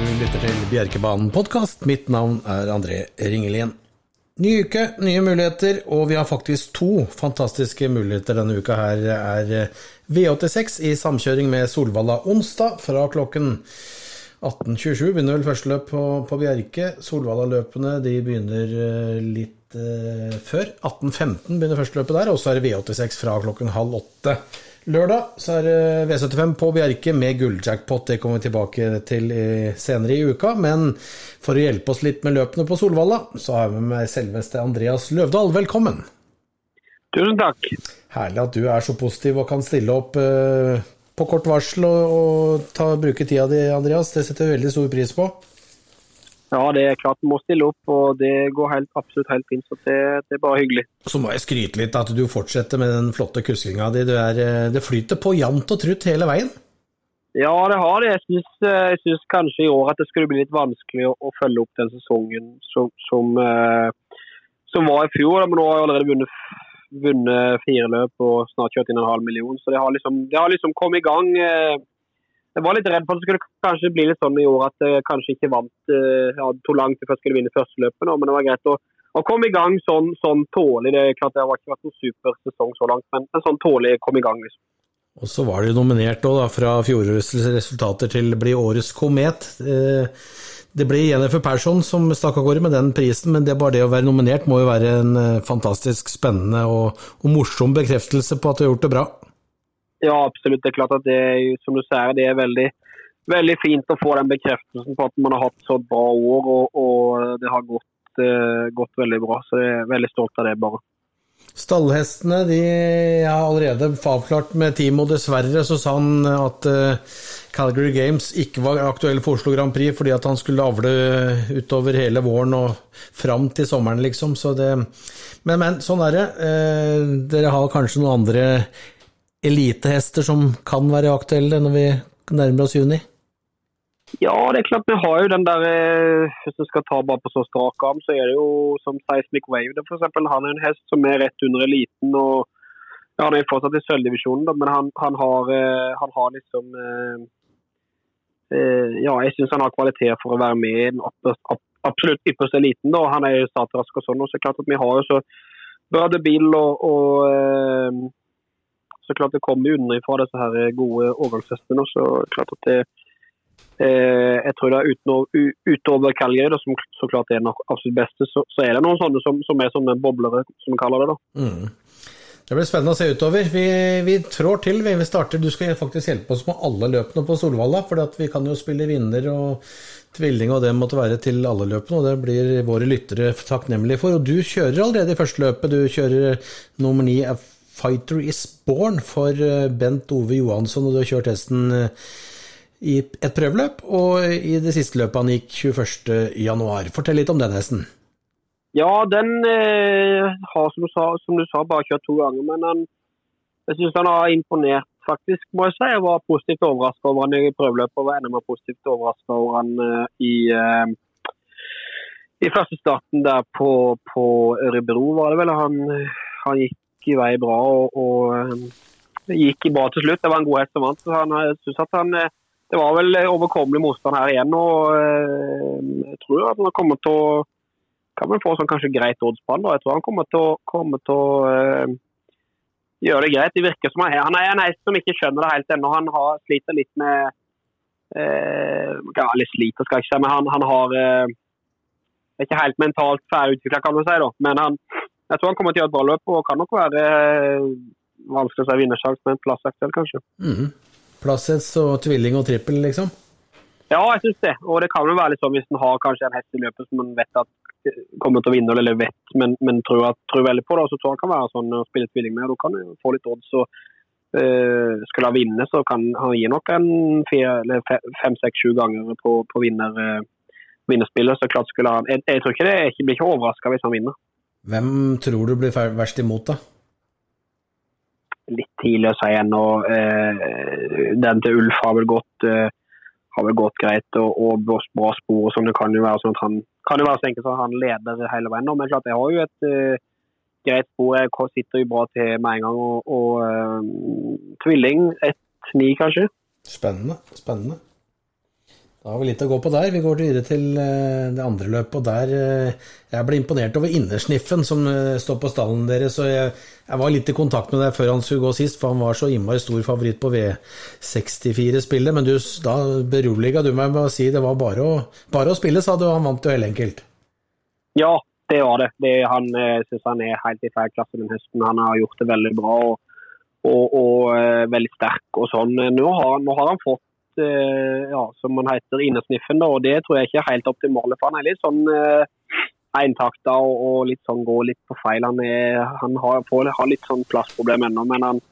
Du lytter til Bjerkebanen podkast. Mitt navn er André Ringelien. Ny uke, nye muligheter, og vi har faktisk to fantastiske muligheter denne uka. Her er V86 i samkjøring med Solvalla onsdag fra klokken 18.27 begynner vel første løp på, på Bjerke. Solvalla-løpene de begynner eh, litt eh, før. 18.15 begynner første løpet der, og så er det V86 fra klokken halv åtte. Lørdag så er det V75 på Bjerke med gulljackpot. Det kommer vi tilbake til senere i uka. Men for å hjelpe oss litt med løpene på Solvalla, så har vi med selveste Andreas Løvdahl. Velkommen. Tusen takk. Herlig at du er så positiv og kan stille opp uh, på kort varsel og ta, bruke tida di, Andreas. Det setter vi veldig stor pris på. Ja, det er klart vi må stille opp, og det går helt, absolutt helt fint. Så det, det, er bare hyggelig. Så må jeg skryte litt at du fortsetter med den flotte kuskinga di. Det flyter på jevnt og trutt hele veien? Ja, det har det. Jeg syns, kanskje i år at det skulle bli litt vanskelig å, å følge opp den sesongen som, som, eh, som var i fjor. Men nå har jeg allerede vunnet, vunnet fire løp og snart kjørt inn en halv million. Så det har liksom, det har liksom kommet i gang. Eh, jeg var litt redd for at det skulle kanskje bli litt sånn i år at jeg kanskje ikke vant eh, ja, to langt lang før jeg skulle vinne første løpet, men det var greit å, å komme i gang sånn, sånn tålig. Det er klart det har ikke vært noen super sesong så langt, men en sånn tålig kom i gang. liksom. Og så var det nominert da, fra fjorårets resultater til å bli årets komet. Eh, det ble Jennifer Persson som stakk av gårde med den prisen, men det bare det å være nominert må jo være en eh, fantastisk spennende og, og morsom bekreftelse på at du har gjort det bra. Ja, absolutt. Det er klart at det som du sier, det er veldig, veldig fint å få den bekreftelsen på at man har hatt så bra år og, og det har gått, uh, gått, veldig bra. Så jeg er veldig stolt av det, bare. Stallhestene de har allerede avklart med Timo. Dessverre så sa han at uh, Calgary Games ikke var aktuell for Oslo Grand Prix fordi at han skulle avle utover hele våren og fram til sommeren, liksom. Det, men, men sånn er det. Uh, dere har kanskje noen andre elitehester som kan være aktuelle når vi nærmer oss juni? Ja, det er klart vi har jo den der eh, Hvis du skal ta bare på så strak arm, så er det jo som Seismic Wave. For eksempel, han er en hest som er rett under eliten. og ja, Han er fortsatt i sølvdivisjonen, men han, han, har, eh, han, har, liksom eh, Ja, jeg syns han har kvalitet for å være med i den absolutt ypperste eliten. Da. Han er jo startrask og sånn. og så klart at Vi har jo så bra debil og, og så klart det kommer utenfra disse her gode årgangshestene. Så klart at det eh, jeg tror det er utover, utover Calgary, som så klart er den absolutt beste, så, så, er det noen sånne som, som er sånne boblere, som vi kaller det. da. Mm. Det blir spennende å se utover. Vi, vi trår til. Vi starter, du skal faktisk hjelpe oss med alle løpene på Solvalla. For vi kan jo spille vinner og tvilling og det måtte være til alle løpene. Og det blir våre lyttere takknemlige for. Og du kjører allerede i første løpet. Du kjører nummer ni 'Fighter Is Born' for eh, Bent Ove Johansson, og du har kjørt hesten eh, i et prøveløp, og i det siste løpet han gikk 21.1. Fortell litt om den hesten. Ja, den eh, har som du, sa, som du, sa, bare kjørt to ganger, men han, jeg syns han har imponert, faktisk, må jeg si. Jeg var positivt overraska over han i prøveløpet, og var enda mer positivt overraska over han eh, i, eh, i første starten der på, på Ørebro, var det vel. Han, han gikk i vei bra og, og eh, gikk bra til slutt. Det var en god hest som vant. så han, jeg synes at han, eh, Det var vel overkommelig motstand her igjen. og eh, Jeg tror at han kommer til å kan man få sånn kanskje greit oddspann. Jeg tror han kommer til å, kommer til å gjøre det greit. Det virker som han, er, han er en hest som ikke skjønner det helt ennå. Han har, sliter litt med ja, Litt sliter, skal jeg ikke si, men han, han har uh, er ikke helt mentalt ferdig utvikla, kan du si. da. Men han, jeg tror han kommer til å gjøre et bra løp og kan nok være eh, vanskelig å si vinnersjanse med en plassaktuell, kanskje. Mm. Plassets og tvilling og trippel, liksom? Ja, jeg syns det. Og det kan jo være litt sånn hvis en har kanskje en hest i løpet som en vet at kommer til å vinne, eller vet, men, men tror, at, tror, veldig på det. Og så tror han kan være sånn å spille tvilling med. Da kan han få litt odds. og uh, Skulle han vinne, så kan han gi nok en fem, seks, sju ganger på, på vinner, uh, vinnerspillet. Så klart skulle han Jeg, jeg tror ikke det jeg blir ikke overraska hvis han vinner. Hvem tror du blir verst imot, da? Litt tidlig å si ennå. Eh, den til Ulf har vel gått, eh, har vel gått greit og, og bra spor. og sånn. Det kan jo være sånn at han kan jo være så enkelt at han leder hele veien. Men klart, jeg har jo et uh, greit spor. Jeg sitter jo bra til med en gang. Og, og uh, tvilling 1-9, kanskje. Spennende. Spennende. Da har vi litt å gå på der. Vi går videre til eh, det andre løpet. og der eh, Jeg ble imponert over innersniffen som eh, står på stallen deres. og jeg, jeg, var litt i kontakt med deg før han skulle gå sist, for han var så innmari stor favoritt på V64-spillet. Men du, da beroliga du meg med å si det var bare å, bare å spille, sa du. Han vant jo helt enkelt. Ja, det var det. det han syns han er helt i feil klasse den høsten. Han har gjort det veldig bra. og og, og veldig sterk og sånn. Nå har, nå har han fått ja, som man heter, innersniffen. Og Det tror jeg ikke er helt optimale for han. er litt sånn eh, eintakta og, og, litt sånn går litt på feil. Han, er, han har, får, har, litt sånn plassproblem ennå, men han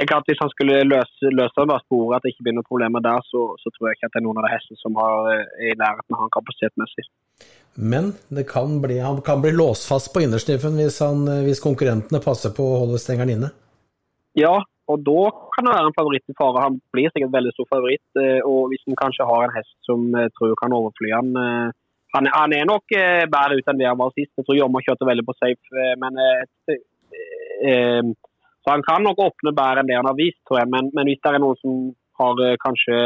jeg kan Hvis han skulle løse, løse det sporet, at det ikke blir noen problemer der, så, så, tror jeg ikke at det er noen av de hestene som har, er eh, i nærheten av han kapasitetmessig. Men det kan bli, han kan bli låst fast på innersniffen hvis, han, hvis konkurrentene passer på å holde stengeren inne? Ja, og Da kan det være en favoritt i fare. Han blir sikkert veldig stor favoritt. Eh, og Hvis han kanskje har en hest som eh, tror kan overfly han eh, han, han er nok bedre ut enn det han var sist. Jeg tror Jomma kjørte veldig på safe. men Så han kan nok åpne bedre enn det han har vist, tror jeg. Men, men hvis det er noen som har kanskje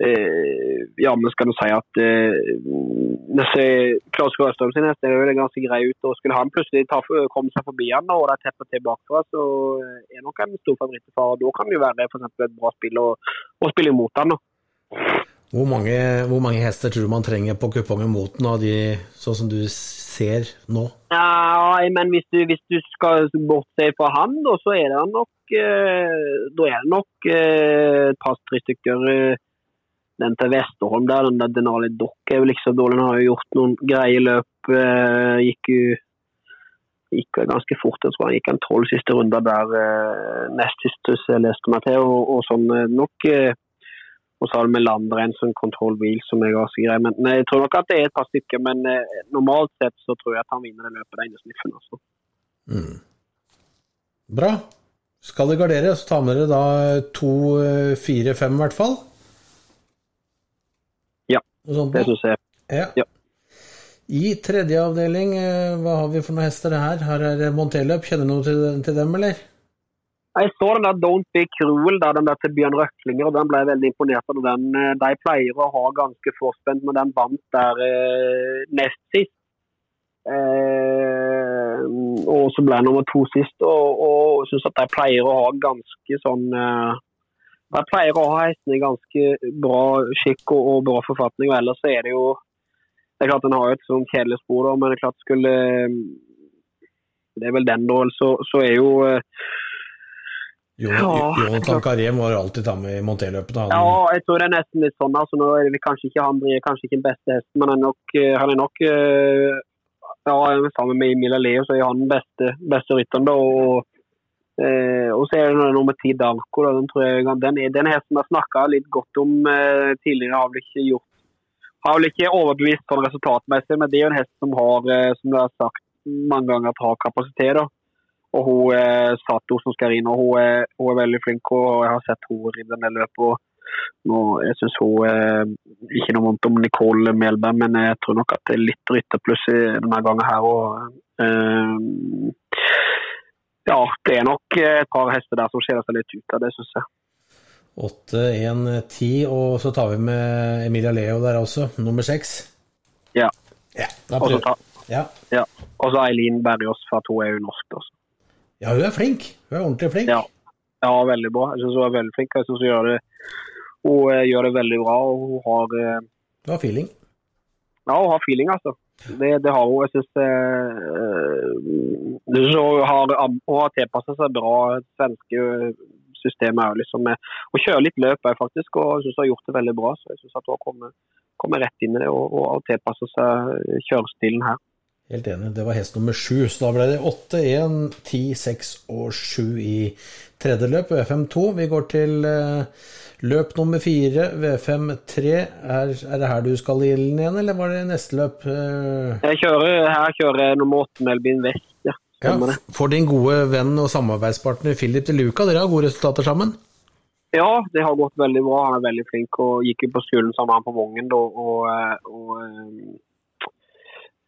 ja, men skal du si at eh, Klaus Grøstrøm sin hest er jo ganske grei ut. og Skulle han plutselig ta, komme seg forbi han og det er teppet til bakfra, så er nok en stor favoritt for far. Da kan det jo være for et bra spill å, å spille imot han. Hvor mange, hvor mange, hester tror du man trenger på kupongen mot den, av de sånn som du ser nå? Ja, men hvis du, hvis du skal bortse fra han, da, så er det nok, eh, da er det nok eh, et par-tre stykker eh, den til Vesterholm der, den der Denali Dock er ikke så dårlig. Han har jo gjort noen greie løp. Eh, gikk jo gikk ganske fort. Jeg tror han gikk en tolv siste runder der eh, nest siste jeg leste meg til. Og, og sånn eh, nok Og så har du med Lander en sånn control wheel som er ganske grei. Men nei, jeg tror nok at det er et par stykker. Men normalt sett så tror jeg at han vinner det løpet der ene sniffen. Altså. Mm. Bra. Skal det gardere, så tar med dere da to, fire, fem i hvert fall. Det syns jeg. Ja. ja. I tredje avdeling, eh, hva har vi for noen hester det her? Her er det Monteløp. Kjenner du noe til, til, dem, eller? Jeg så den der Don't Be Cruel, der, den der til Bjørn Røklinger, og den ble jeg veldig imponert av. Den, eh, de pleier å ha ganske forspent, men den vant der eh, nest sist. Eh, og så ble jeg nummer to sist, og, og syns at de pleier å ha ganske sånn eh, jeg pleier å ha hestene i ganske bra skikk og, og, bra forfatning. og Ellers er det jo Det er klart den har jo et sånn kjedelig spor, da, men det er klart skulle Det er vel den, da. Så, så er jo Ja Jonathan Karim var alltid ta med i monterløpet. Ja, jeg tror det er nesten litt sånn. altså Nå er det kanskje ikke han blir kanskje ikke den beste hesten, men han er nok, eh, han er nok eh, ja, Sammen med Emilia Leo så er han beste, beste rytteren. da, og Eh, og så er det nummer ti Darko. Da, den, tror jeg, den, den hesten har snakka litt godt om eh, tidligere. Har vel ikke gjort har vel ikke overbevist sånn resultatmessig, men det er jo en hest som har eh, som du har sagt mange ganger, at har kapasitet. da. Og hun eh, Sato som skal inn, hun er, hun er, veldig flink. og Jeg har sett henne i denne løpet. og nå, jeg synes hun eh, Ikke noe vondt om Nicole Melberg, men jeg tror nok at det er litt rytterpluss denne gangen her. og eh, ja, det er nok et par hester der som skiller seg litt ut av det, syns jeg. 8, 1, 10, og så tar vi med Emilia Leo der også, nummer 6. Ja. ja og så ta, ja. ja. Og så Eileen Berjås, for at hun er jo norsk. Også. Ja, hun er flink. Hun er ordentlig flink. Ja, ja veldig bra. Jeg syns hun er veldig flink. Jeg synes hun gjør det, hun eh, gjør det veldig bra. og Hun har Du Hun har feeling? Ja, hun har feeling, altså. Det, det har hun. Jeg syns hun har, har tilpassa seg bra svenske systemet liksom med å kjøre litt løp faktisk, og jeg syns hun har gjort det veldig bra. Så jeg syns hun har kommet, kommet, rett inn i det og, og tilpassa seg kjørestilen her. Helt enig. Det var hest nummer sju. Så da ble det åtte, én, ti, seks og sju i tredje løp, VFM 2, Vi går til uh, Løp nummer fire, V5-3. Er, er, det her du skal inn igjen, eller var det neste løp? Eh? Jeg kjører, her kjører jeg nummer åtte, Melbyen Vest. Ja, ja, for din gode venn og samarbeidspartner Philip de Luca, dere har gode resultater sammen? Ja, det har gått veldig bra. Han er veldig flink og gikk jo på skolen sammen med han på Vågen. Og, og, og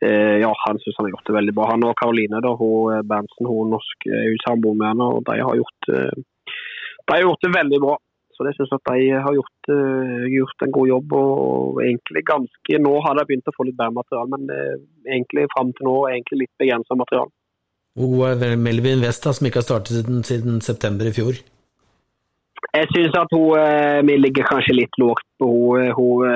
eh, ja, han syns han har gjort det veldig bra. Han og Karoline, da, hun Berntsen, hun norsk, er jo samboer med henne, og de har gjort, de har gjort det veldig bra. Så jeg syns at de har gjort, uh, gjort, en god jobb. Og egentlig ganske Nå har de begynt å få litt bedre material, men egentlig fram til nå egentlig litt begrensa material. Hvor god er Melvin West, som ikke har startet siden, siden september i fjor? Jeg syns at hun uh, vi ligger kanskje litt lågt på hun, hun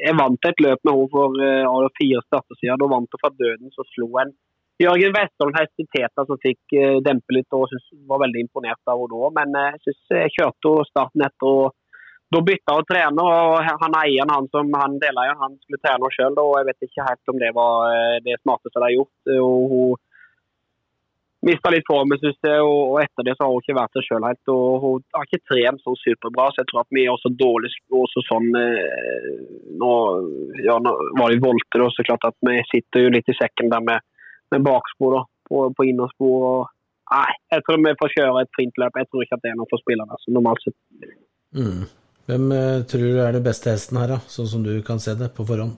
Jeg vant et løp med henne for fire starter siden. Da vant hun fra døden, så slo en Jørgen Westholm Hestiteta som fikk uh, dempe litt og synes, var veldig imponert av henne da. Men uh, jeg synes jeg kjørte henne starten etter. og Da bytta hun trener. og Han eieren, han som han deler, han skulle trene henne sjøl. Jeg vet ikke helt om det var uh, det smarteste de har gjort. og hun mista litt formen, syns jeg, og etter det så har hun ikke vært seg sjøl helt. og Hun har ikke trent så superbra, så jeg tror at vi er også dårlig også sånn Nå, ja, nå var det volter, og så klart at vi sitter jo litt i sekken der med med bakspor da, på, på innerspor. Og, nei, jeg tror vi får kjøre et fint løp. Jeg tror ikke at det er noe for spillerne. som normalt. Mm. Hvem uh, tror du er det beste hesten her, da, sånn som du kan se det på forhånd?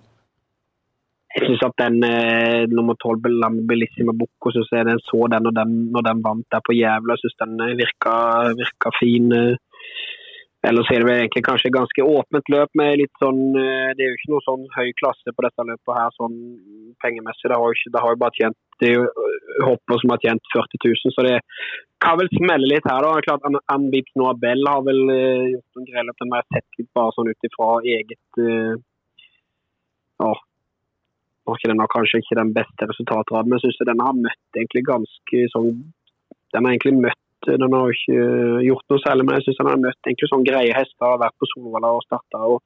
Jeg syns at den eh, nummer tolv, Bellissima Bocco, synes jeg den så den når den, når den vant der på Jævla. Jeg syns den virka, virka fin. Ellers er det vel egentlig kanskje ganske åpent løp med litt sånn Det er jo ikke noe sånn høy klasse på dette løpet her sånn pengemessig. Det har jo, ikke, det har jo bare tjent det er jo hopper som har tjent 40 000, så det kan vel smelle litt her. da. Klart Ambit Noah Bell har vel gjort noen greier løp, men jeg sett litt bare sånn ut ifra eget ja, var den har kanskje ikke den beste resultatraden, men jeg syns den har møtt egentlig ganske sånn Den har egentlig møtt Den har ikke gjort noe særlig, men jeg syns den har møtt egentlig sånn greie hester. Har vært på Solvalla og starta og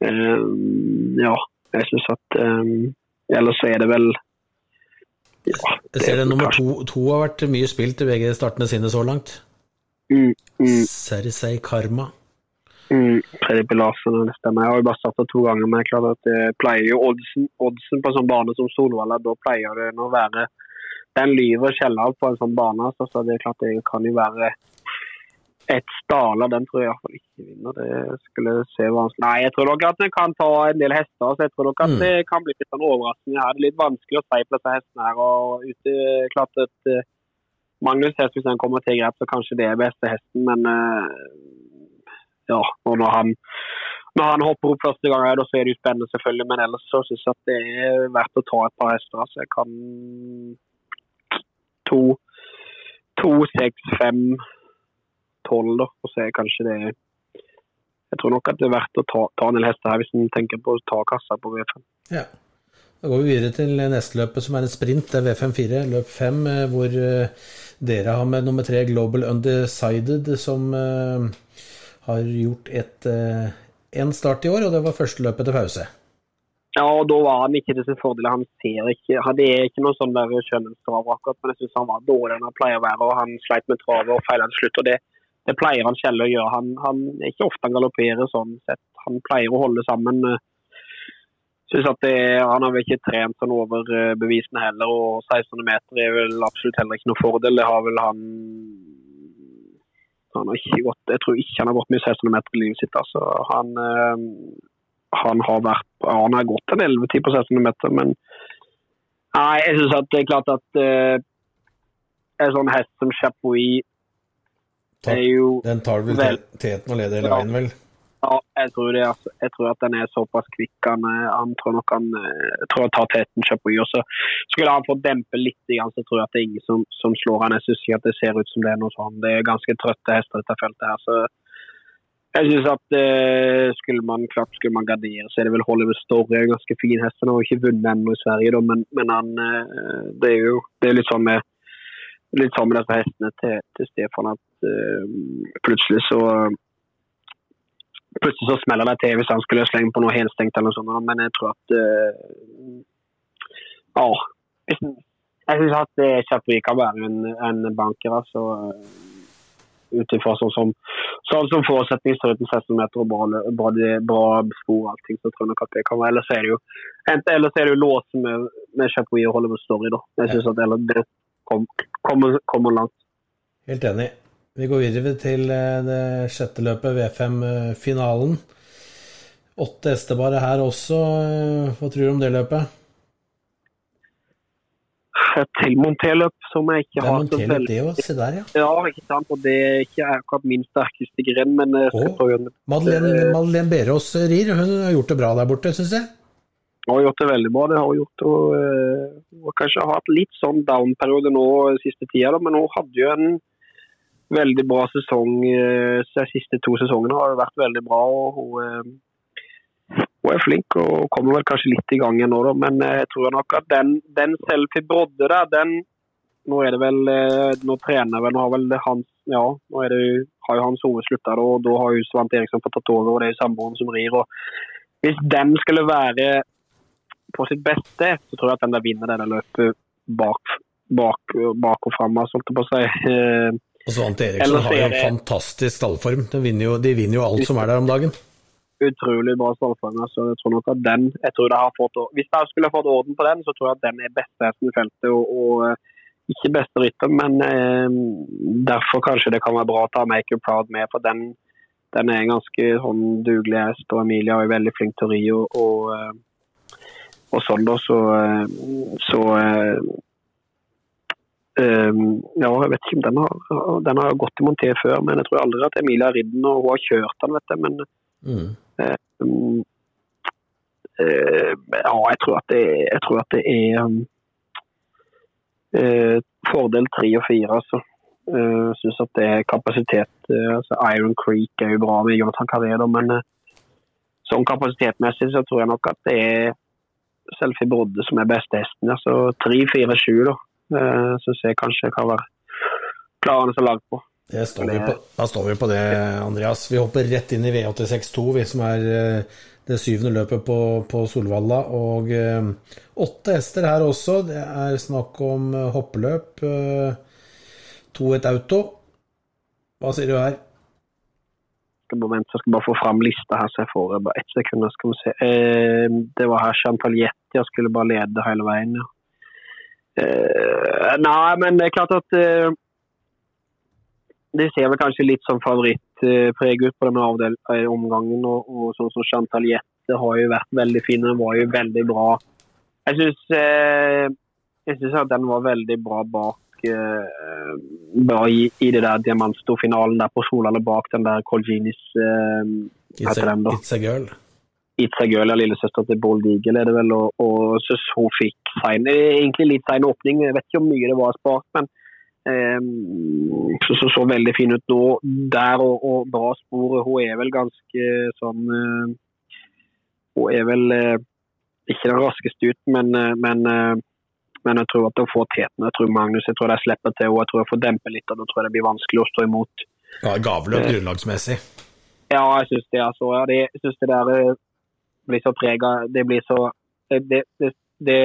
um, Ja, jeg syns at um, Ellers er det vel ja, jeg ser det nummer to, to, har vært mye spilt i begge startene sine så langt. Mm, mm. Sersei Karma. Mm, Fredrik Larsen, det stemmer. Jeg har jo bare starta to ganger, men jeg klart at det pleier jo oddsen, oddsen på en sånn bane som Solvalla, da pleier det å være Den lyver sjelden på en sånn bane, så, det er klart det kan jo være et Stala, den tror jeg iallfall ikke vinner. Det skulle se vanskelig Nei, jeg tror nok at vi kan ta en del hester. så jeg tror nok at mm. det kan bli litt sånn overraskende. Det er litt vanskelig å si på disse hestene her. og ute, klart at uh, Magnus hest, hvis han kommer til grep, så kanskje det er beste hesten, men uh, ja. og når han når han hopper opp første gang, da så er det jo spennende, selvfølgelig. Men ellers så syns jeg at det er verdt å ta et par hester. Så jeg kan to, to, seks, fem tolv, da. Og så er kanskje det Jeg tror nok at det er verdt å ta, ta en del hester her, hvis en tenker på å ta kassa på V5. Ja. Da går vi videre til neste løpet, som er en sprint. Det er V5-4, løp 5, eh, hvor eh, dere har med nummer tre Global Undecided, som uh, har gjort et én uh, start i år, og det var første løpet til pause. Ja, og da var han ikke til sin fordel. Han ser ikke Det er ikke noe sånn skjønnhetstrav akkurat, men jeg syns han var dårligere enn han pleier å være. og Han sleit med travet og feila til slutt. og det det pleier han sjelden å gjøre. Han, han er ikke ofte han galopperer sånn sett. Han pleier å holde sammen. Synes at det, Han har vel ikke trent sånn over eh, bevisene heller, og 1600 meter er vel absolutt heller ikke noe fordel. Det har vel han han har ikke gått, Jeg tror ikke han har gått mye 1600 meter i livet sitt. altså. Han, øh, han har vært, han har gått en 11-10 på 1600 meter, men nei, jeg synes at det er klart at øh, en sånn hest som Chapuis er jo Den tar vel teten og leder hele veien, vel? Ja, jeg tror, det, altså. jeg tror at den er såpass kvikk. Han, eh, han tror nok han eh, tror tar teten Chapuis. Og så skulle han få dempe litt, så tror jeg at det er ingen som, som slår han. Jeg syns ikke at det ser ut som det er noe sånn. Det er ganske trøtte hester, dette feltet her. så jeg synes at eh, skulle man klart skulle man gardere, så er det vel Hollywood Story en ganske fin hest. Han har ikke vunnet ennå i Sverige, da, men, men han, eh, det er jo det er litt sånn med litt sånn med disse hestene til, til Stefan at eh, plutselig så Plutselig så smeller det til hvis han skulle slenge på noe helstengt eller noe sånt. Men jeg tror at uh, Ja. Jeg syns at Chapuis kan være en, en banker, altså. Ut ifra sånn som, sånn som forutsetning ser ut 16 meter og bra, bra, bra og allting, så tror jeg nok at det kan være. Ellers er det jo ellers er det jo låsen med, med Chapuis og Hollywood Story, da. Jeg synes at det kommer, kommer langt. Helt enig. Vi går videre til eh, det sjette løpet, V5-finalen. Åtte hester bare her også. Eh, hva tror du om det løpet? et tilmonterløp som jeg ikke har så veldig det òg. Se der, ja. Ja, ikke sant. Og det er ikke akkurat min sterkeste gren, men jeg skal prøve Madeleine, Madeleine Berås rir. Hun har gjort det bra der borte, syns jeg. Hun har gjort det veldig bra. det har Hun gjort. Og, eh, hun har kanskje hatt litt sånn down-periode nå siste tida, men hun hadde jo en veldig bra sesong. eh, De siste to sesongene har vært veldig bra. og hun, eh, hun er flink og kommer vel kanskje litt i gang igjen nå, da, men eh, jeg tror nok at den, den Selfie Brodde der, den Nå er det vel Nå trener vel, nå har vel hans Ja, nå er det, har jo Hans Ove slutta, og da har jo Svante Eriksson fått tatt over, og det er jo samboeren som rir. og Hvis den skulle være på sitt beste, så tror jeg at den der vinner det der løpet bak, bak, bak og fram. Altså, holdt jeg på å si. Og Svante Eriksson har jo en fantastisk stallform. De vinner, jo, de vinner jo alt som er der om dagen. utrolig bra stallform. Altså, jeg tror nok at den jeg tror det har fått, Hvis jeg skulle fått orden på den, så tror jeg at den er beste hesten i feltet. og, og eh, ikke beste rytter, men eh, derfor kanskje det kan være bra å ta Make Up Proud med. For den, den er en ganske sånn dugelig hest, og Emilia er veldig flink til å ri. Og, og, eh, og sånn da, så, eh, så Ja, jeg vet ikke om den har, den har gått i monté før, men jeg tror aldri at Emilia har ridd den, og hun har kjørt den, vet jeg. men Mm. Eh, ja, jeg tror at det, jeg tror at det er um, eh, fordel tre og fire, altså. Uh, Syns at det er kapasitet. eh, altså Iron Creek er jo bra med Jonathan Carré, men eh, sånn kapasitetmessig så tror jeg nok at det er Selfie Brodde som er beste hesten. Altså tre, fire, sju, da. Uh, Syns jeg kanskje kan være klarende å lage på. Står vi på, da står vi på det, Andreas. Vi hopper rett inn i V862, vi som er eh, det syvende løpet på, på Solvalla. Og eh, åtte hester her også. Det er snakk om eh, hoppeløp. Eh, to et auto. Hva sier du her? bare vente, jeg skal bare få fram lista her, så jeg får bare ett sekund. Skal vi se. Eh, det var her Chantal Jetti, jeg skulle bare lede hele veien. Ja. Eh, nei, men det er klart at uh, det ser vel kanskje litt som favorittpreg ut på denne avdel eh, omgangen. Og, og sånn som Chantal Jette har jo vært veldig fin. Den var jo veldig bra. Jeg syns uh, jeg synes at den var veldig bra bak bra i, i det der diamantstorfinalen der på Solane bak den der Colginis Uh, It's a, it's a girl. Itza Girl, ja, lillesøster til Bold Eagle, er det vel. Og, og så hun fikk sein, egentlig litt sein åpning. Jeg vet ikke hvor mye det var spart, men eh, så, så så veldig fin ut nå der, og, og bra spor. Hun er vel ganske sånn eh, Hun er vel eh, ikke den raskeste ut, men, eh, men, eh, men jeg tror at hun får teten. Jeg tror Magnus jeg tror de slipper til, og jeg tror jeg får dempe litt. og Da tror jeg det blir vanskelig å stå imot. Ja, Gaveløp grunnlagsmessig. Ja, jeg syns det. altså. Ja, det, jeg synes det der eh, blir så prega Det det, det, det, det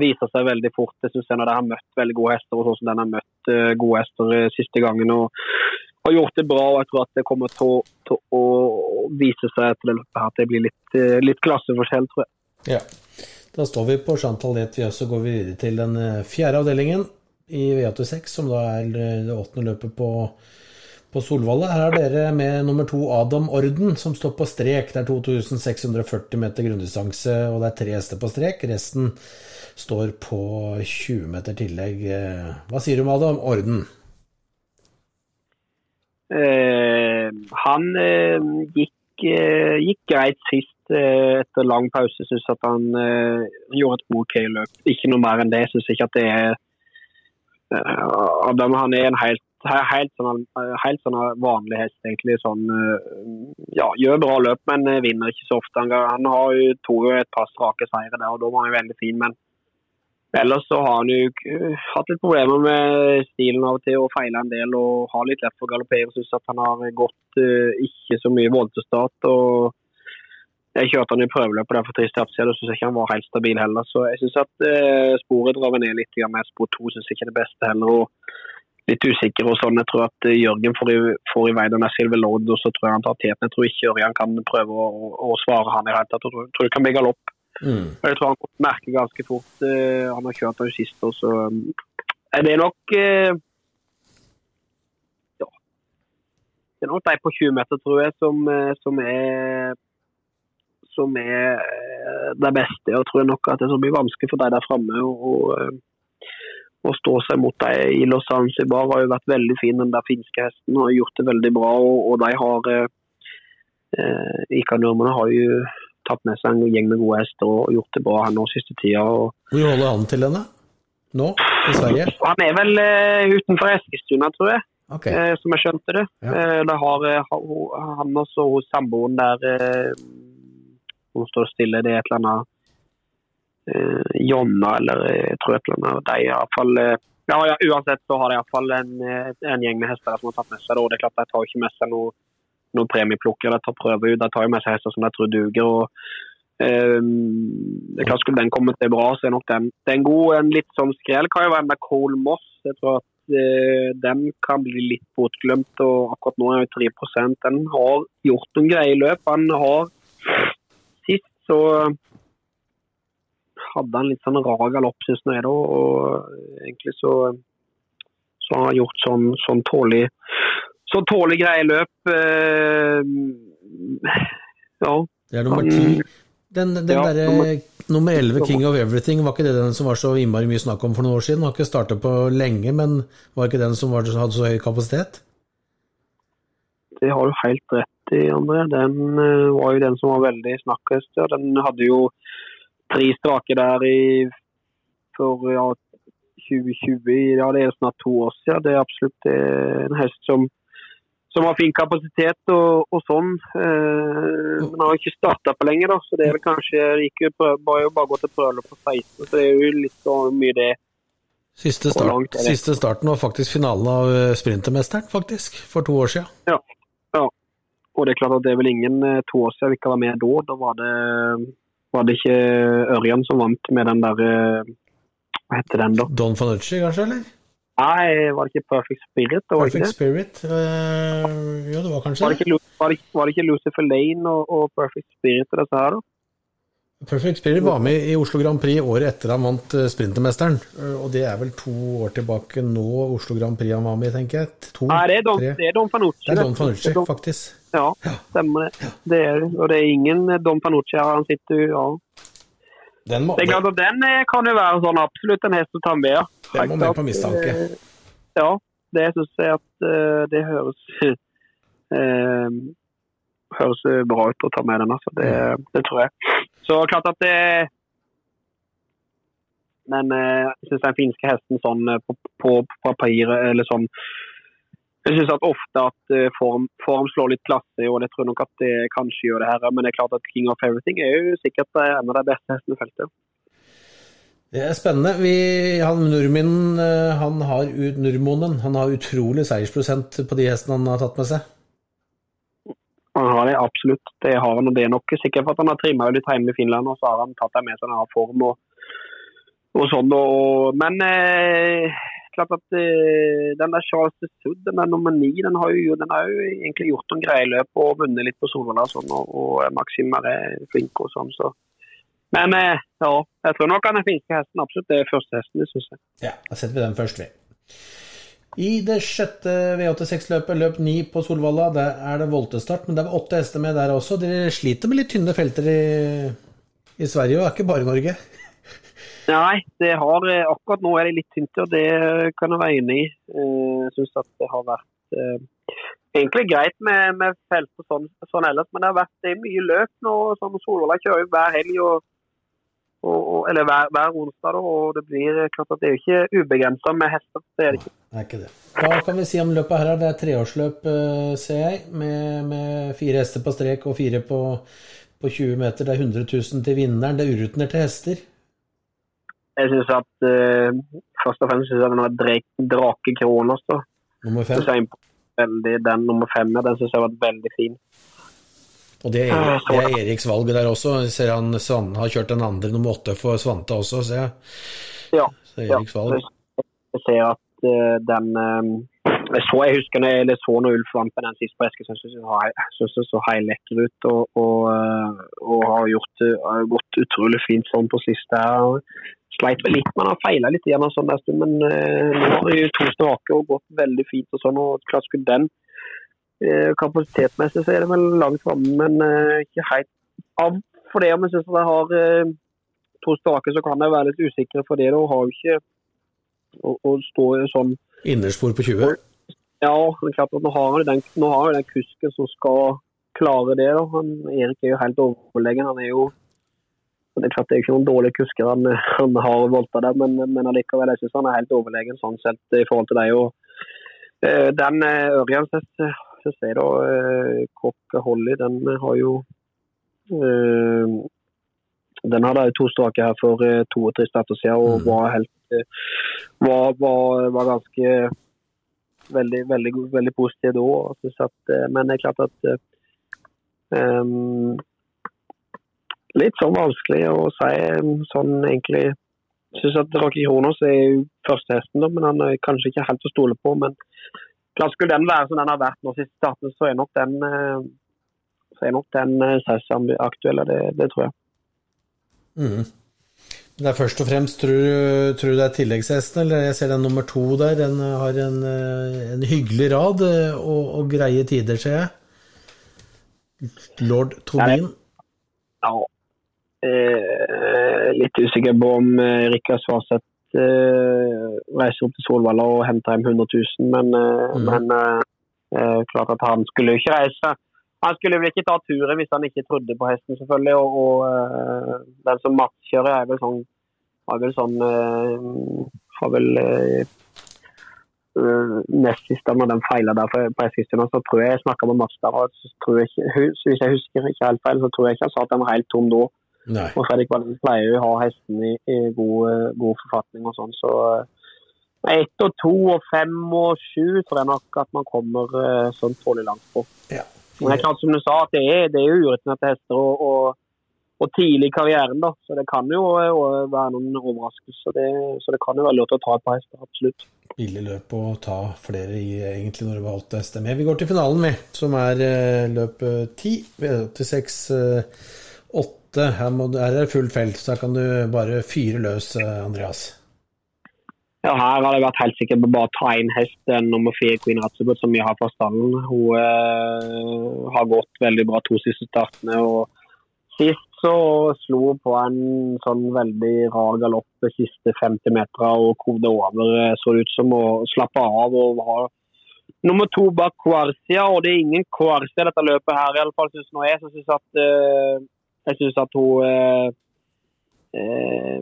viser seg veldig fort. Jeg synes jeg Når de har møtt veldig gode hester, og sånn som den har møtt eh, gode hester eh, siste gangen og har gjort det bra. og Jeg tror at det kommer til, til å vise seg etter det løpet at det blir litt, eh, litt klasseforskjell, tror jeg. Ja. Da står vi på Chantal Lett, vi også går videre til den fjerde avdelingen i V86, som da er det åttende løpet på, på Solvalla. Her er dere med nummer to Adam Orden, som står på strek. Det er 2640 meter grunndistanse, og det er tre hester på strek. Resten står på 20 meter tillegg. Hva sier du om Adam Orden? Eh, han eh, gikk, eh, gikk greit sist eh, etter lang pause. Syns at han eh, gjorde et OK løp. Ikke noe mer enn det. Syns ikke at det er eh, Adam han er en helt, helt, sånn, helt sånn vanlig hest, egentlig. Sånn, eh, ja, gjør bra løp, men eh, vinner ikke så ofte. Han, har jo to et par strake seire der, og da var han jo veldig fin. men Ellers så har han jo eh, hatt litt problemer med stilen av og til og feila en del og har litt lett for å galoppere. Syns at han har gått eh, ikke så mye voldtestart. og Jeg kjørte han i prøveløpet der for tre starter siden og syns ikke han var helt stabil heller. Så jeg syns at eh, sporet drar ned litt med spor to. Syns ikke det beste heller. og Litt usikker og sånn. Jeg tror at eh, Jørgen får i, får i vei den der Silver Load, og så tror jeg han tar teten. Jeg tror ikke Ørjan kan prøve å, å, å svare han i det hele tatt. Jeg tror, tror det kan bli galopp. Mm. Jeg tror han merker ganske fort. eh, han har kjørt den sist, og så um, er det nok eh, Ja. Det er nok de på 20 meter, tror jeg, som, som er som er det beste. Og jeg tror nok at det blir vanskelig for de der framme Og, å, å stå seg mot dem i Los Zanzibar har jo vært veldig fin. Den der finske hesten har gjort det veldig bra, og, og de har eh, ICA-nordmennene har jo tatt med seg en gjeng med gode hester og gjort det bra her nå siste tida. Og... Hvor holder han til henne? Nå? I Sverige? Han er vel eh, utenfor Eskilstuna, tror jeg. Okay. Eh, som jeg skjønte det. Ja. Eh, det har han også hos samboeren der Hun står stille. Det er et eller annet Jonna eller Trøtland. et eller annet. De i hvert fall ja, ja, Uansett så har de iallfall en, en gjeng med hester som har tatt med seg det. og det er klart De tar ikke med seg noe noen premieplukker. De tar prøver ut, de tar med seg hester som de tror duger. og um, det er klart Skulle den komme til bra, så er nok den det er en god en litt sånn skrell. kan jo være med Cole Moss. Jeg tror at uh, den kan bli litt bortglemt. og Akkurat nå er jo 3 Den har gjort noen greie løp. Han har Sist så hadde han litt sånn rar galopp, synes jeg. da, og Egentlig så, så har han gjort sånn, sånn tålig så tålig greie løp. Eh, ja. Det er nummer ti. Den, den Ja, derre nummer- nummer 11, King of Everything, var ikke det den som var så innmari mye snakk om for noen år siden? Har ikke startet på lenge, men var ikke den som var, hadde så høy kapasitet? Det har du helt rett i, André. Den eh, var jo den som var veldig snakkest. Den hadde jo tre strake der i for ja, 2020. Ja, det er snart to år siden. Det er absolutt eh, en hest som, som har fin kapasitet og, og sånn. Eh, men har ikke starta på lenge, da. Så det er vel kanskje ikke gikk jo bare, bare gå til prøve på 16. Så det er jo litt så mye det. Siste, start, langt siste starten var faktisk finalen av eh, Sprintermesteren, faktisk, for to år siden. Ja. ja. Og det er klart at det er vel ingen eh, to år siden vi ikke var med da. Da var det, var det ikke Ørjan som vant med den der eh, Hva heter den, da? Don Fanucci, kanskje, eller? Nei, var det ikke Perfect Spirit? Det Perfect det? Spirit? Eh, jo, det var kanskje Var det ikke, var det, var det ikke Lucifer Lane og, og Perfect Spirit og disse her, da? Perfect Spirit var med i Oslo Grand Prix året etter han vant eh, Sprintermesteren. Eh, Og det er vel to år tilbake nå Oslo Grand Prix han var med i, tenker jeg. To, Nei, det er Don, tre. det er Don Fanucci. Det er Don. Fanucci, faktisk. Ja, stemmer det. det er, og det er ingen eh, Don Fanucci her. Han sitter jo, ja. Den må, Det er klart at den kan jo være sånn absolutt en hest å ta med. ja. Den må med på mistanke. Ja, det syns jeg at det høres eh, høres bra ut å ta med den. Altså. Det, det tror jeg. Så klart at det Men eh, jeg syns den finske hesten sånn eh, på, på, på papiret eller sånn Jeg syns ofte at eh, form, form slår litt klasse, og jeg tror nok at det kanskje gjør det her. Men det er klart at King of Everything er jo sikkert en av de beste hestene i feltet. Det er spennende. Vi, han Nurmin, eh, han har ut, Nurmonen, han har utrolig seiersprosent på de hestene han har tatt med seg. Absolutt. Det har han, og det er nok sikkert for at han har trimma litt hjemme i Finland, og så har han tatt det med seg han form og, og sånn. Og, men eh, klart at eh, den der Charles de Sud, den der nummer ni, den har jo, den har jo egentlig gjort noen greie løp og vunnet litt på Solvalla og sånn, og, og Maxim er flink og sånn, så Men eh, ja, jeg tror nok han er finske hesten absolutt. Det er første hesten, syns jeg. Ja, da setter vi den først, vi. I det sjette V86-løpet, løp ni på Solvalla, der er det voltestart, men det er åtte hester med der også. Dere sliter med litt tynne felter i, i Sverige, og er ikke bare Norge. Nei, det har, eh, akkurat nå er det litt tynt, og det kan jeg være enig i. Eh, Jeg syns at det har vært eh, egentlig greit med, med felt og sånn, sånn ellers, men det har vært det mye løp nå. sånn Solvalla kjører hver helg, og, og, eller hver, hver onsdag, da, og det blir klart at det er jo ikke ubegrensa med hester. Det er det ikke. Nei, ikke det. Hva kan vi si om løpet her? Det er treårsløp, eh, ser jeg, med, med fire hester på strek og fire på, på 20 meter. Det er 100 000 til vinneren. Det er urutinerte hester. Jeg syns at eh, først og fremst synes jeg den var Drake- Kronos. da. Nummer fem. Veldig Den nummer fem ja, den syns jeg var veldig fin. Og det er, det er Eriks valg der også. Jeg ser han Svan har kjørt den andre nummer åtte for Svante også, ser jeg. Ja. Så Eriks valg. jeg ser at uh, den um, jeg, så, jeg husker når jeg så når Ulf vant på den sist på så- synes det så heilekker ut. Og, og, eh, og har gjort har gått utrolig fint sånn på siste. her. Sleit vel litt, men har feila litt igjen, en sånn en stund, men uh, nå har de to strake og gått veldig fint. og sånn, og klart skulle den eh, Kapasitetsmessig så er det vel langt framme, men eh, ikke helt av for det. Om jeg syns jeg har eh, to strake, så kan jeg være litt usikker for det. Og har jo ikke å, å stå sånn Innerspor på 20? Ja, er klart at nå har han den, nå har den kusken som skal klare det. da. Han, Erik er jo helt overlegen. Han er jo det er klart det er ikke noen dårlige kusker han, han har volta der, men, men allikevel, jeg synes han er helt overlegen sånn sett i forhold til deg. Og, den eh, Ørjan se, da, eh, Kokk Holly, den har jo eh, Den hadde jo to strake her for eh, to og tre starter siden og Mm. var helt eh, var, var, var ganske veldig, veldig, veldig positiv da. eh, Men det er klart at eh, Litt sånn vanskelig å si sånn egentlig. Syns at Rocky Kronos er jo førstehesten, men han er kanskje ikke helt å stole på. Men klart skulle den være som den har vært nå siste starten, så er nok den eh, så er nok den eh, Sausam aktuell, det, det tror jeg. Mhm. Det er først og fremst, tror tror du det er tilleggshesten, eller jeg ser den nummer to der, den har en, eh, en hyggelig rad eh, og, og greie tider, ser jeg. Lord Tobin. Ja. Eh, litt usikker på om eh, Rikard Svarseth eh, reiser opp til Solvalla og henter hjem 100 000, men, eh, Mhm. men eh, eh, klart at han skulle jo ikke reise. Han skulle vel ikke ta turen hvis han ikke trodde på hesten, selvfølgelig. Og, og uh, den som Mats kjører, er vel sånn har vel sånn uh, Har vel eh, eh, nest siste når den feiler der på Eskilstuna, så tror jeg jeg snakka med Mats der. og så tror jeg Hvis jeg husker ikke helt feil, så tror jeg ikke han sa at den var helt tom da. Nei. Og Fredrik Wallin pleier jo å ha hestene i, i god, eh, god, forfatning og sånn, så eh, ett og to og fem og sju tror jeg nok at man kommer eh, sånn tålelig langt på. Ja. Men det er klart som du sa, at det er, det er jo ureturnerte hester og, og, og, tidlig i karrieren. da, Så det kan jo være noen overraskelser. Det, så det kan jo være lov til å ta et par hester, absolutt. Ville løp å ta flere i, egentlig, når du valgte hester med. Vi går til finalen, vi, som er løp ti. 86, 8 matte. Her, må, her er det full felt, så her kan du bare fyre løs, eh, Andreas. Ja, her har jeg vært helt sikker på bare å ta inn hest nummer fire, Queen Ratzebutt, som vi har fra stallen. Hun eh, har gått veldig bra to siste startene. og Sist så slo hun på en sånn veldig rar galopp de siste 50 meterne og kovde over. Eh, så det ut som å slappe av og ha nummer to bak Quarcia. Og det er ingen Quarcia dette løpet her, i alle fall synes nå jeg. Så synes at eh, jeg synes at hun eh, eh,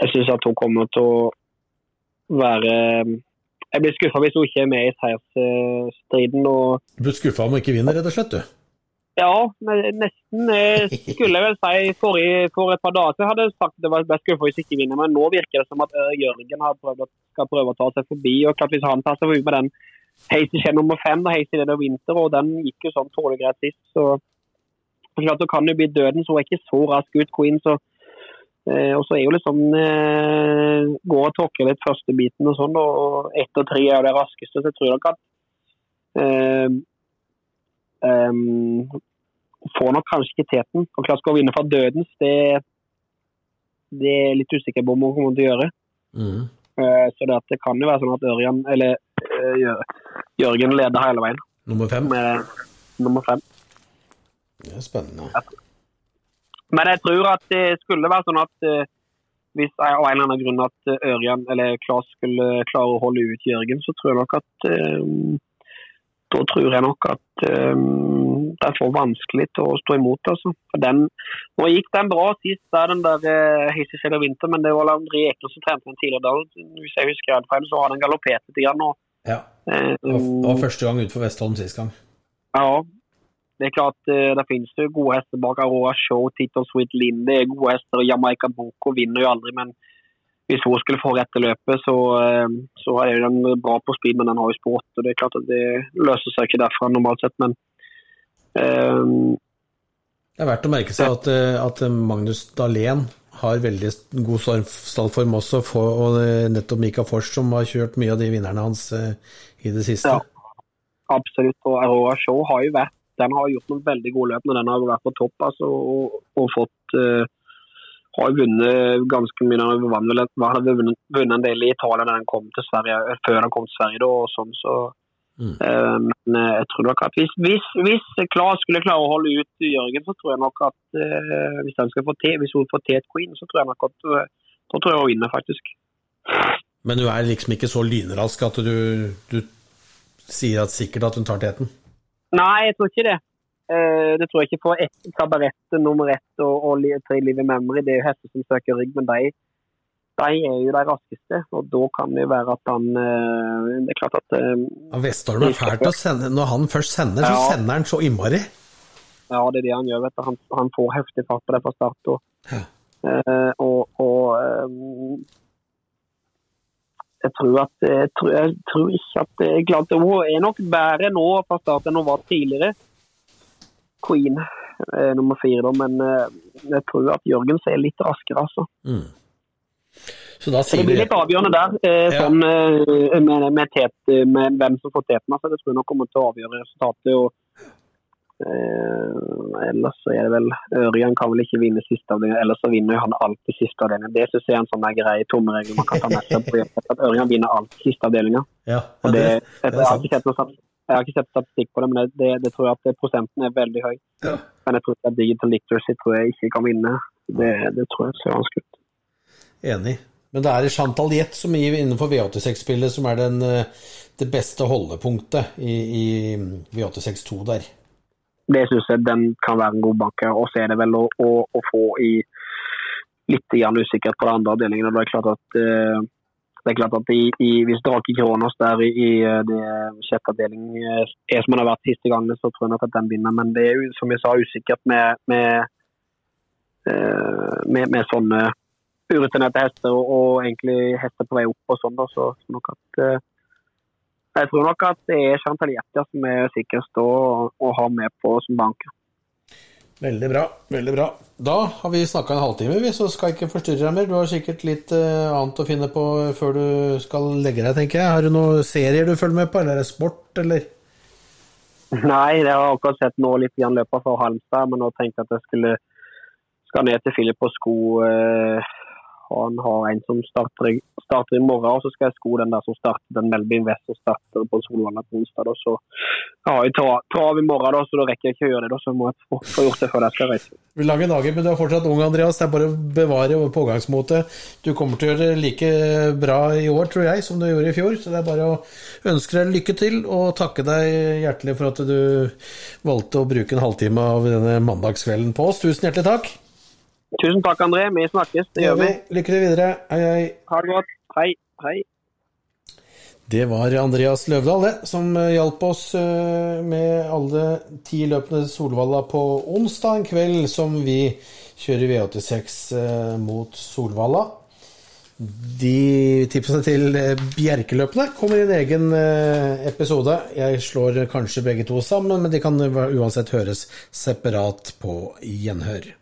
jeg syns at hun kommer til å være Jeg blir skuffa hvis hun ikke er med i seiersstriden. Og Du blir skuffa om hun ikke vinner, rett og slett, du. ja, nesten skulle jeg vel si forrige, for et par dager siden hadde jeg sagt at det var best skuffa hvis ikke vinner, men nå virker det som at eh, Jørgen har prøvd, skal prøve å ta seg forbi. og klart Hvis han tar seg forbi med den Hazy Shen nummer fem, Hazy leder of vinter, og den gikk jo sånn tålelig greit sist, så klart så kan det bli døden, så hun er ikke så rask ut, Queen. så Eh, og så er jo liksom eh, Går og tråkker litt første biten og sånn, og ett og tre er det raskeste. Så jeg tror nok at eh, eh, Får nok kanskje ikke teten. Og klart skal vinne fra dødens, det, det er jeg litt usikker på om hun kommer til å gjøre. Mm. Eh, så det, at det kan jo være sånn at Ørjan, eller eh, Jørgen leder hele veien Nummer fem. med nummer fem. Det er spennende. Men jeg tror at det skulle være sånn at hvis hvis av en eller annen grunn at eh, Ørjan eller Klas skulle klare å holde ut Jørgen, så tror jeg nok at eh, Da tror jeg nok at um, det er for vanskelig til å stå imot. altså. For den, Nå gikk den bra sist, der den der uh, Shade of men det var André Ekner som trente den tidligere da. Hvis jeg husker helt feil, så har den galoppert litt. Grann, og, Ja. eh, det var første gang utenfor Vestholm sist gang. ja, det er klart eh, det finnes jo gode hester bak Aurora Show, Tito Sweet Linde er gode hester, og Jamaica Boko vinner jo aldri, men hvis hun skulle få rette løpet, så, eh, så er den bra på speed, men den har jo sport, og det er klart at det løser seg ikke derfra normalt sett, men um, Det er verdt å merke seg at, at Magnus Dahlén har veldig god stallform også, for, og nettopp Mika Fors som har kjørt mye av de vinnerne hans i det siste. Ja. absolutt, og Aurora Show har jo vært den har gjort noen veldig gode løp når den har vært på topp altså, og, og fått uh, har vunnet ganske mye. Den har vunnet, vunnet, vunnet en del i Italia da den kom til Sverige, eh, før den kom til Sverige. Da, og sånn, så, Mm. uh, men jeg tror nok at hvis, hvis, hvis Klas skulle klare å holde ut Jørgen, så tror jeg nok at uh, hvis, den skal få te, hvis hun får til et queen, så tror jeg nok at da tror jeg hun vinner, faktisk. Men du er liksom ikke så lynrask at du, du sier at sikkert at hun tar teten? Nei, jeg tror ikke det. Uh, det tror jeg ikke på ett kabarett nummer ett og, og tre liv i memory. Det er jo hester som søker rygg, men de, de er jo de raskeste. Og da kan det jo være at han uh, Det er klart at uh, ja, Vestholm er fælt å sende. Når han først sender, så sender han så innmari. Ja, det er det han gjør. vet du. Han, han får heftig fart på det fra start. Og, Ja. uh, og, og eh, jeg tror at jeg tror, jeg tror ikke at det er klart Hun er nok bedre nå fra start enn hun var tidligere. Queen eh, nummer fire, da. Men eh, jeg tror at Jørgen er litt raskere, altså. Mm. Så Så det blir litt avgjørende der, eh, Ja. sånn, eh, med, med, tet, med hvem som får teten. Altså. Det tror jeg nok kommer til å avgjøre resultatet. og eh, Ellers så er det vel Ørjan kan vel ikke vinne siste avdeling, ellers så vinner han alltid siste avdeling. Det synes jeg er en sånn grei tommeregel man kan ta med seg. på at Ørjan vinner alltid siste avdelinga. Ja, ja, det, det, jeg, det er har ikke sett noe jeg har ikke sett statistikk på det, men det, det, det tror jeg at prosenten er veldig høy. Ja. Men jeg tror at Digital Literacy tror jeg ikke kan vinne. Det, det tror jeg ser vanskelig ut. Enig. Men det er Chantal Jett som gir innenfor V86-spillet som er den, eh, det beste holdepunktet i, i V86-2 der. Det syns jeg den kan være en god banker. Og så er det vel å, å, å få i litt grann usikkerhet på de andre avdelingene. Det er klart at, eh, det er klart at i, i, hvis Drake Kronos der i, i eh, det sjette avdeling eh, er som han har vært siste gangene, så tror jeg nok at den vinner. Men det er som jeg sa, usikkert med, med, med, med sånne urutinerte hester og, og egentlig hester på vei opp og sånn. Da, så så nok at jeg tror nok at det er Chantal Jetja som er sikrest å, å ha med på som banker. Veldig bra. veldig bra. Da har vi snakka en halvtime, vi, så skal jeg ikke forstyrre deg mer. Du har sikkert litt uh, annet å finne på før du skal legge deg, tenker jeg. Har du noen serier du følger med på, eller er det sport, eller? Nei, jeg har akkurat sett nå litt igjen løpet for Halmstad, men nå tenkte jeg at jeg skulle skal ned til Filip på sko. Eh, han har en som starter, starter i morgen, og så skal jeg sko den der som starter den Melbyen West som starter på Solvalla på onsdag. Da. Så jeg har tra- trav i morgen, da, så da rekker jeg ikke å gjøre det. Da, så må jeg få, gjort det før jeg skal reise. Lange dager, men du er fortsatt ung, Andreas. Det er bare å bevare pågangsmotet. Du kommer til å gjøre det like bra i år, tror jeg, som du gjorde i fjor. Så det er bare å ønske deg lykke til, og takke deg hjertelig for at du valgte å bruke en halvtime av denne mandagskvelden på oss. Tusen hjertelig takk. Tusen takk, André. Vi snakkes. Det gjør vi. Lykke til videre. Hei, hei. Ha det godt. Hei. Hei. Det var Andreas Løvdahl, det, som eh, hjalp oss eh, med alle ti løpene Solvalla på onsdag en kveld, som vi kjører V86 eh, mot Solvalla. De tipsene til Bjerkeløpene kommer i en egen episode. Jeg slår kanskje begge to sammen, men de kan uansett høres separat på gjenhør.